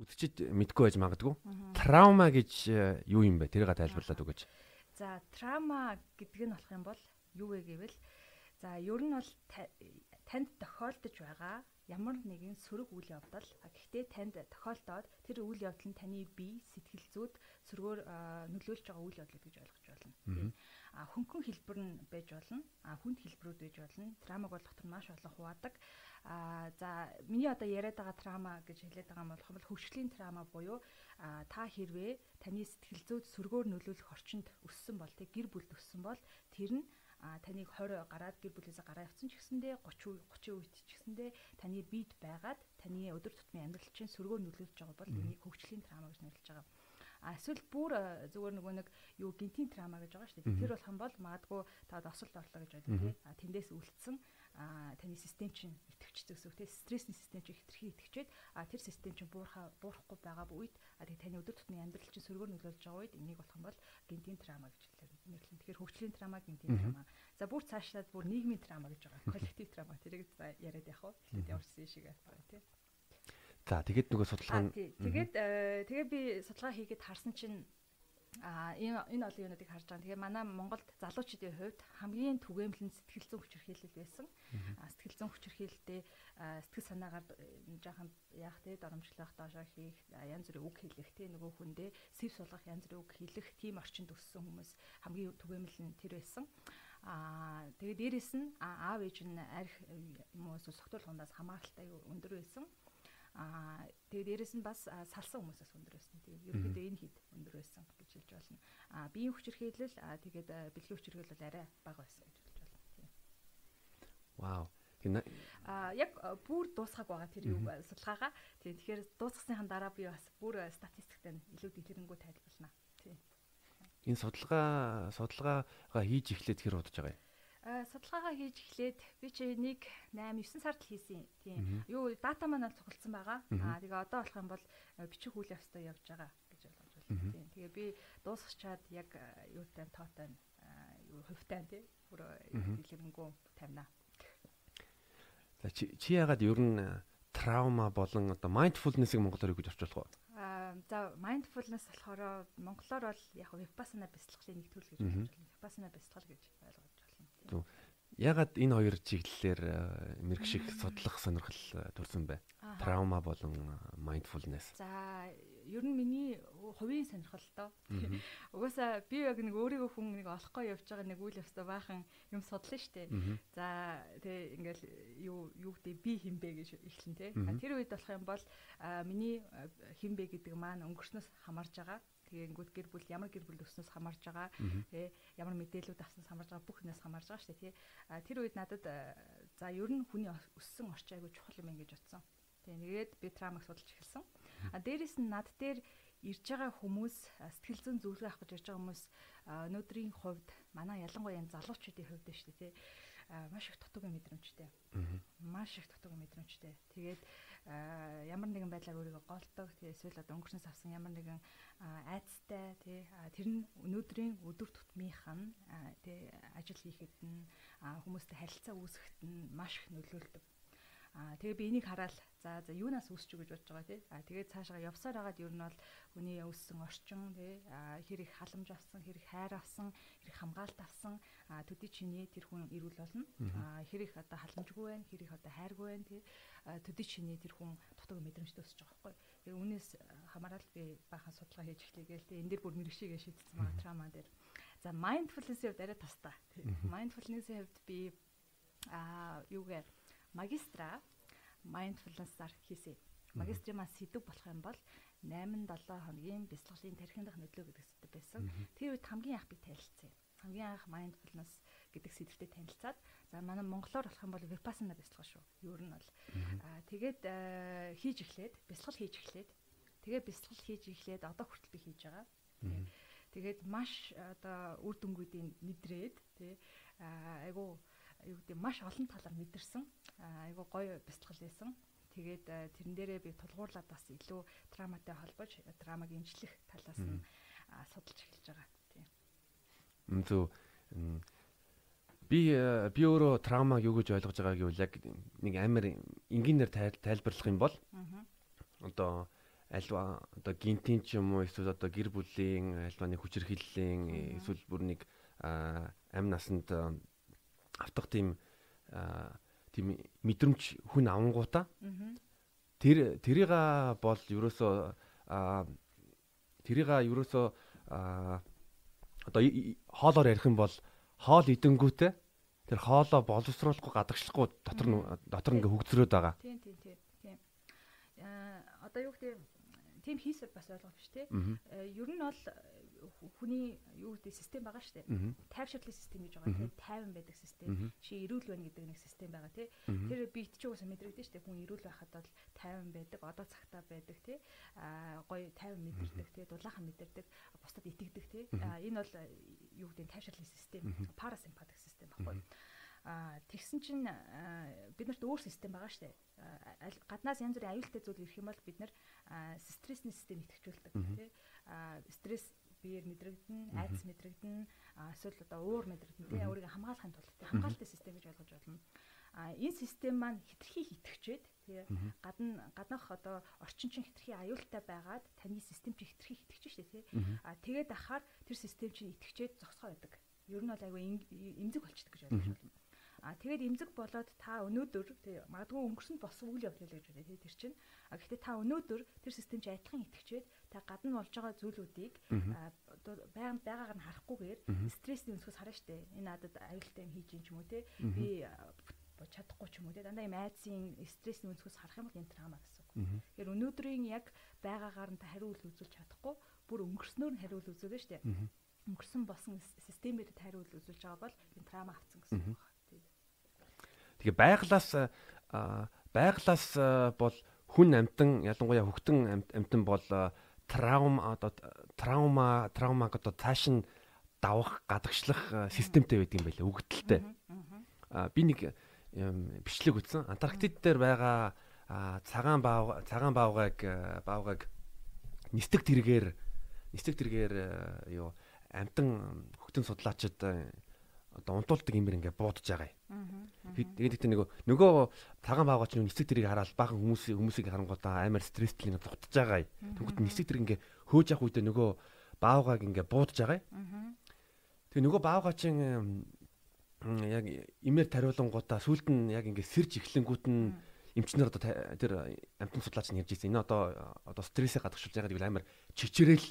үдчихэд мэдгүй байж магадгүй. Траума гэж э, юу юм бэ? Тэрийг тайлбарлаад өгөөч. За, траума гэдэг нь болох юм бол юу вэ гэвэл за ер нь бол танд тохиолдож байгаа ямар нэгэн сөрөг үйл явдал гэхдээ танд тохиолдоод тэр үйл явдал нь таны бие сэтгэл зүйд сөргөөр нөлөөлж байгаа үйл явдал гэж ойлгож болно. А хөнгөн хэлбэр нь байж болно. А хүнд хэлбэрүүд байж болно. Травмаг болох төр маш олон хуваадаг. А за миний одоо яриад байгаа траума гэж хэлээд байгаа юм бол хөвгчлийн траума буюу та хэрвээ таны сэтгэл зүйд сөргөөр нөлөөлөх орчинд өссөн бол тэг гэр бүлд өссөн бол тэр нь а таныг 20 гараад гэр бүлээсээ гараа явцсан ч гэсэндээ 30 30 үед ч гэсэндээ таны биед байгаад таны өдөр тутмын амьдрал чинь сөргөөр нөлөөлж байгаа бол энийг хөгжлийн траума гэж нэрлэж байгаа. А эсвэл бүр зүгээр нөгөө нэг юу гинтийн траума гэж байгаа шүү дээ. Тэр болох юм бол магадгүй та досолд орлоо гэж байдаг тийм. А тэндээс үлдсэн а таны систем чинь итгэвчтэй гэсэн үг тийм стрессний систем чинь хэтэрхий итгэвчээд а тэр систем чинь буурхаа буурахгүй байгаа үед а тэгээ таны өдөр тутмын амьдрал чинь сөргөөр нөлөөлж байгаа үед энийг болох юм бол гинтийн траума гэж нэрлэн. Тэгэхээр хөгжлийн траума гинтийн траума. За бүр цаашлаад бүр нийгмийн траума гэж байгаа. Коллектив траума тэрийг яриад явах? Эхлээд яварсан шиг байгаа тийм. За тэгээд нөгөө судалгаа нь тэгээд э, тэгээ би судалгаа хийгээд харсан чинь А энэ энэ олон юмнуудыг харж байгаа. Тэгээ манай Монголд залуучуудын хувьд хамгийн түгээмэл нь сэтгэл зүйн хүчирхийлэл байсан. А сэтгэл зүйн хүчирхийлэлдээ сэтгэл санаагаар жаахан яах те доромжлох доошоо хийх янз бүрийн үг хэлэх те нөгөө хүндээ сэв сулгах янз бүрийн үг хэлэх тийм орчинд өссөн хүмүүс хамгийн түгээмэл нь тэр байсан. Аа тэгээ дээрэс нь аав ээж нь арх юм уу согтуулгандаас хамааралтай өндөр байсан. Аа тэгээ дээрэс нь бас салсан хүмүүсээс өндөр байсан. Тэгээ ерөнхийдөө энэ хэд өндөр байсан гэж хэлж болно. Аа биеийн хүчирхийлэл аа тэгээд бэлгийн хүчирхийлэл бол арай бага байсан гэж хэлж болно. Тийм. Вау. Аа яг бүр дуусгаг байгаа тэр юу судалгаагаа. Тийм тэгэхээр дуусгасныхан дараа би бас бүр статистиктэй илүү дэлгэрэнгүй тайлбарлана. Тийм. Энэ судалгаа судалгаагаа хийж эхлээд хэр удаж байгаа юм? Судалгаагаа хийж эхлээд би чи нэг 8 9 сард л хийсэн тийм. Юу дата маань л цугласан байгаа. Аа тэгээ одоо болох юм бол бичих үйл явцтай явж байгаа гэж ойлгож байна. Тийм. Тэгээ би дуусгачаад яг юутай тоотой юу хувьтай тийм. Бүр дэлгэрэнгүй тавина. За чи чи ягаад ер нь траума болон одоо mindfulness-ыг монголоор юу гэж орчуулах вэ? За mindfulness болохоор монголоор бол яг випассана бяцлаглалын нэг төрөл гэж орчуулна. Випассана бяцлал гэж ойлгож Ягаад энэ хоёр чиглэлээр э, мэрэгших судлах сонирхол э, төрсэн бэ? Траума болон э, mindfulness. За, ер нь миний хувийн сонирхол тоо. Угаасаа би яг нэг өөрийгөө хүн нэг олохгүй явж байгаа нэг үйл явцтай баахан юм судлаа штэ. За, тэгээ ингээл юу юу гэдэг би хинбэ гэж эхлэн тэ. Тэр үед болох юм бол миний хинбэ гэдэг маань өнгөрснөөс хамаарж байгаа Тэгэнгүүт гэр бүл ямар гэр бүл өснөөс хамаарж байгаа тий ямар мэдээлүүд авснаас хамаарж байгаа бүх юмнаас хамаарж байгаа дээ тий. Тэр үед надад за ер нь хүний өссөн орчин айгуу чухал юм гэж бодсон. Тий нэгээд би травмаг судалж эхэлсэн. А дээрэс нь над дээр ирж байгаа хүмүүс сэтгэл зүйн зөвлөгөө авах гэж ирж байгаа хүмүүс өнөөдрийн хувьд манай ялангуяа энэ залуучуудын хувьд шүү дээ тий маш их дутуугийн мэдрэмжтэй. Маш их дутуугийн мэдрэмжтэй. Тэгээд ямар нэгэн байдлаар өөрийгөө голдог. Тэгээ эсвэл одоо өнгөрснөөс авсан ямар нэгэн айцтай тий тэр нь өнөөдрийн өдөр тутмынх нь тий ажил хийхэд нь хүмүүстэй харилцаа үүсгэхэд нь маш их нөлөөлдөг. Тэгээ би энийг хараад за за юунаас үүсч гэж бодож байгаа тий. Аа тэгээ цаашаа явсаар хагаад ер нь бол хүний өссөн орчин тий хэр их халамж авсан, хэр их хайр авсан, хэр их хамгаалт авсан, төдий чиний тэр хүн ирүүл болно. Аа хэр их одоо халамжгүй байна, хэр их одоо хайргүй байна тий. Төдий чиний тэр хүн дутуу мэдрэмжтэй өсөж байгаа байхгүй. Тэгээ үүнээс хамаарал би баахан судалгаа хийж эхлэгээл тий. Энд дээр бүр мэрэгшигээ шийдсэн байгаа трама дээр. За mindfulness-ийн хувьд арай тустай. Mindfulness-ийн хувьд би аа юугаар магистра mindfulness-аар хийсэн. Магистрийн маань сэдв болох юм бол 8-7 хоногийн бяцлаглалын тархинд дах нөлөө гэдэг сэдв байсан. Тэр үед хамгийн анх би танилцсан. Хамгийн анх mindfulness гэдэг сэдвтэй танилцаад за манай монголоор болох юм бол vipassana бяцлага шүү. Ер нь бол аа тэгээд хийж эхлээд бяцлал хийж эхлээд тэгээ бяцлал хийж эхлээд одоо хүртэл би хийж байгаа. Тэгээд маш одоо үр дүнгуудыг мэдрээд тий айгу юу гэдэг маш олон талаар мэдэрсэн. Айгу гоё бяцлал байсан. Тэгээд тэрэн дээрээ би тулгуурлаад бас илүү драматай холбож драмаг имжлэх талаас нь судалж эхэлж байгаа. Тийм. Зөв би би өөрөө травмаг юу гэж ойлгож байгааг гэвэл яг нэг амар энгийнээр тайлбарлах юм бол одоо альва одоо гинтийн ч юм уу эсвэл одоо гэр бүлийн альва нэг хүчирхийллийн эсвэл бүр нэг амь насанд автах тийм тийм мэдрэмж хүн авангуудаа тэр тэрийг бол ерөөсөө тэрийг ерөөсөө одоо хоолоор ярих юм бол хоол идэнгүүтээ тэр хоолоо боловсруулахгүй гадагшлахгүй дотор дотор ингээ хөгжрөөд байгаа. Тийм тийм тийм. Тийм. Аа одоо юу гэдэг тийм хийсэл бас ойлгох биш тий. Ер нь бол хүний юу гэдэг систем байгаа шүү дээ. Тайвширлын систем гэж байгаа тийм тайван байдаг систем. Чи эрүүл байна гэдэг нэг систем байгаа тий. Тэр биет ч уусаа мэдрэгдэн шүү дээ. Хүн эрүүл байхад бол тайван байдаг, одоо цагтаа байдаг тий. Аа гоё тайван мэдэрдэг тий. Дулаахан мэдэрдэг, бусдад итгэдэг тий. Аа энэ бол юу гэдэг тайвширлын систем, парасимпатик систем баггүй. А тэгсэн чинь бид нарт өөр систем байгаа штэ. Гаднаас янз бүрийн аюултай зүйл ирэх юм бол бид нар стрессний систем идэвхжүүлдэг тий. А стресс биеэр мэдрэгдэн, айдас мэдрэгдэн, эсвэл одоо уур мэдрэгдэн тий өөрийгөө хамгаалахын тулд хамгаалалтын систем гэж ойлгож болно. А энэ систем маань хитрхи хитгэжээд тий гадна гаднах одоо орчинчин хитрхи аюултай байгаад таны систем чи хитрхи хитгэж штэ тий. А тэгээд ахаар тэр систем чинь итгэжээд зогсгоо байдаг. Ер нь бол айгүй эмзэг болчдөг гэж ойлгож байна. А тэгээд эмзэг болоод та өнөөдөр тий магадгүй өнгөрсөнд болсон үйл явдал гэж байна тий тэр чинь. А гэхдээ та өнөөдөр тэр систем чи адилхан итгэжээд та гадна болж байгаа зүйлүүдийг байнга байгаагаар нь харахгүйгээр стрессний өнцгөөс харна штэ. Энэ надад аюултай юм хийж юм ч юм уу тий. Би чадахгүй ч юм уу тий. Дандаа юм айдсын стрессний өнцгөөс харах юм бол энэ трама гэсэн үг. Тэгэхээр өнөөдрийн яг байгаагаар нь та хариулт үзүүлж чадахгүй бүр өнгөрснөөр нь хариулт үзүүлнэ штэ. Өнгөрсөн болсон системээр хариулт үзүүлж байгаа бол энэ трама авцсан гэсэн үг байна. Тэгээ байглаас байглаас бол хүн амтан ялангуяа хөвгтөн амтан бол травма одоо травма травмаг одоо цааш нь давах гадагшлах системтэй байдаг юм байлаа өгдөлтэй. Би нэг бичлэг үтсэн. Антарктид дээр байгаа цагаан баав цагаан баавгайг баавгайг нисдэг тэргээр нисдэг тэргээр юу амтан хөгтөн судлаачид одоо унтуулдаг юмэр ингээ буудаж байгаа юм. Тэгээд гэдэг нөгөө нөгөө цагаан баагач нь нисэг тэрийг хараад баахан хүмүүс хүмүүсийг харангуудаа амар стресстэй ингээ дутаж байгаа юм. Тэгвэл нисэг тэр ингээ хөөж явах үедээ нөгөө баавгааг ингээ буудаж байгаа юм. Тэгээ нөгөө баавгаачин яг имээр тариулангуудаа сүлд нь яг ингээ сэрж эхлэнгүүт нь эмчнэр одоо тэр амтан судлаач нь ярьж ирсэн. Энэ одоо одоо стрессээ гадагшуулж байгаа гэвэл амар чичрээл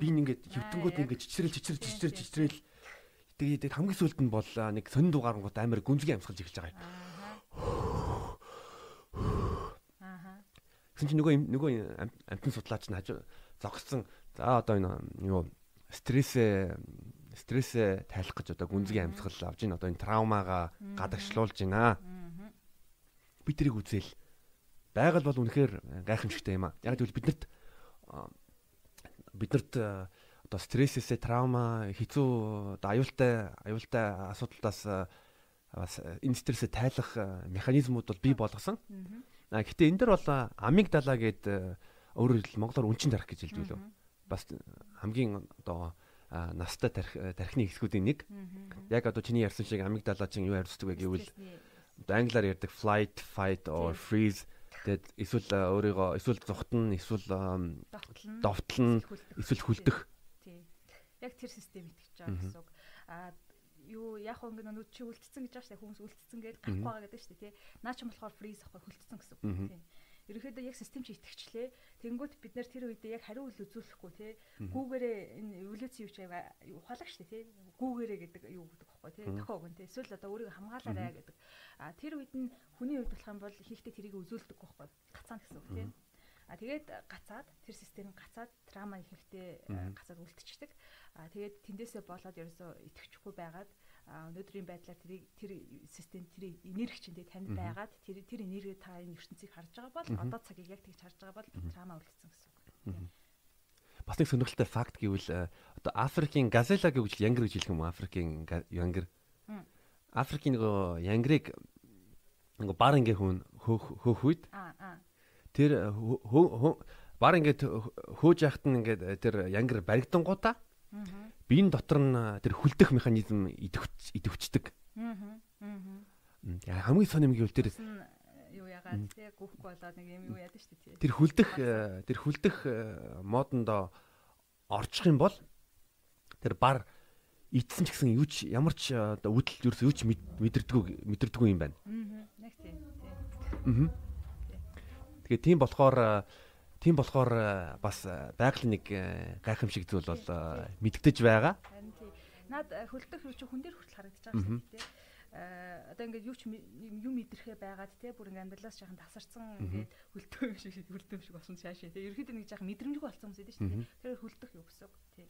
би ингээд хөвтөнгүүд ингээд чичрээл чичрээл чичрээл чичрээл Тэгээд хамгийн сүүлд нь бол нэг сонин дугаарангууд амар гүнзгий амьсгалж эхэлж байгаа юм. Аа. Гэсэн чинь нөгөө нөгөө амтны судлаач нь хажуу зогссон. За одоо энэ юу стрессээ стрессээ тайлах гэж одоо гүнзгий амьсгал авж ийн одоо энэ траумаага гадагшлуулж байна. Би тэрийг үзэл байгаль бол үнэхээр гайхамшигтай юм а. Яг тэгвэл биднэрт биднэрт одоо стрессээсээ травма хэцүү одоо аюултай аюултай асуудалтаас бас энэ стрессээ тайлах механизмууд бол бий болгосон. А гэтээ энэ дэр бол амигдала гэдэг өөрөөр хэлбэл монголоор үнчин тарих гэж хэлдэг лөө. Бас хамгийн одоо настай тарих тархины хэсгүүдийн нэг. Яг одоо чиний ярьсан шиг амигдала чинь юу хариуцдаг вэ гэвэл англиар ярьдаг flight, fight or freeze. Тэгээд эсвэл өөрийгөө эсвэл зүхтэн, эсвэл довтлон, эсвэл хүлдэх тэр систем итгэж байгаа гэсэн үг. Аа юу яг хөө ингэ нүд чи үлдсэн гэж байгаа шүү хүмүүс үлдсэн гэж гарахгүй байгаа гэдэг шүү тий. Наа ч болохоор фриз ахгүй хүлдсэн гэсэн үг тий. Ерөнхийдөө яг систем чи итгэвчлээ. Тэнгүүт бид нар тэр үедээ яг хариу үл үзүүлэхгүй тий. Гүүгээрээ энэ эволюци юу ч ухаалаг шүү тий. Гүүгээрээ гэдэг юу гэдэг баггүй тий. Тохиог нь тий. Эсвэл одоо өөрийгөө хамгаалаарай гэдэг. А тэр үед нь хүний үед болох юм бол хийхдээ тэрийг үзүүлдэг байхгүй. Гацаан гэсэн үг тий. А тэгээд гацаад тэр систем гацаад трама ихэнхдээ гацаад үлдчихдэг. А тэгээд тэндээсээ болоод ерөөсөө итгэвчгүй байгаад өнөөдрийн байдлаар тэрийг тэр систем тэр энерги чинь танд байгаад тэр тэр энерги та энэ ертөнцийг харж байгаа бол одоо цагийг яг тэгж харж байгаа бол трама үлдсэн гэсэн үг. Бас нэг сонирхолтой факт гэвэл э, одоо Африкийн газела гэж янгэр гэж хэлэх юм Африкийн янгэр. Африкийн нөгөө янгрыг нөгөө бар ингээ хүн хөөх үед тэр бар ингээд хөөж яхад нь ингээд тэр янгэр баригдангуудаа биеийн дотор нь тэр хүлдэх механизм идэвч идэвчдэг. Аа. Хамгийн сонирм гэвэл тэр юу байгаа тий гүхгүй болоод нэг юм юу яадаг шүү дээ. Тэр хүлдэх тэр хүлдэх модондоо орчих юм бол тэр бар итсэн ч гэсэн юу ч ямар ч оо үдэл ерөөс юу ч мэдэрдэггүй мэдэрдэггүй юм байна. Аа. Нэг тийм. Аа. Тэгээ тийм болохоор тийм болохоор бас байгалийн нэг гайхамшиг зүйл бол мэдгдэж байгаа. Наад хөлдөх юу ч хүн дээр хүртэл харагдаж байгаа шүү дээ. Одоо ингээд юу ч юм мэдрэхээ байгаад те бүр ингээд амьдралаас жаахан тасарсан ингээд хөлдөө юм шиг хөлдөө шиг болсон цаашаа те ерөөхдөө нэг жаахан мэдрэмжгүй болсон хүмүүс байдаг шүү дээ. Тэр хөлдөх юу гэсэн те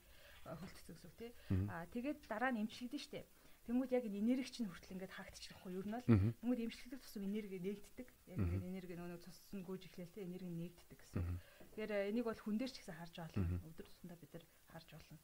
хөлтөц гэсэн тий. Аа тэгээд дараа нь эмчилэгдэн штэ. Тэнгүүд яг энерги чинь хүртэл ингээд хаагдчихлахгүй юу? Ер нь бол тэнгүүд эмчилэгдэх тусам энерги нээгддэг. Яг ингээд энерги нөгөө цусны гүйж ихлээл тий энерги нээгддэг гэсэн. Тэгэхээр энийг бол хүн дээр ч гэсэн харж байна. Өдөр тутмдаа бид нар харж байна.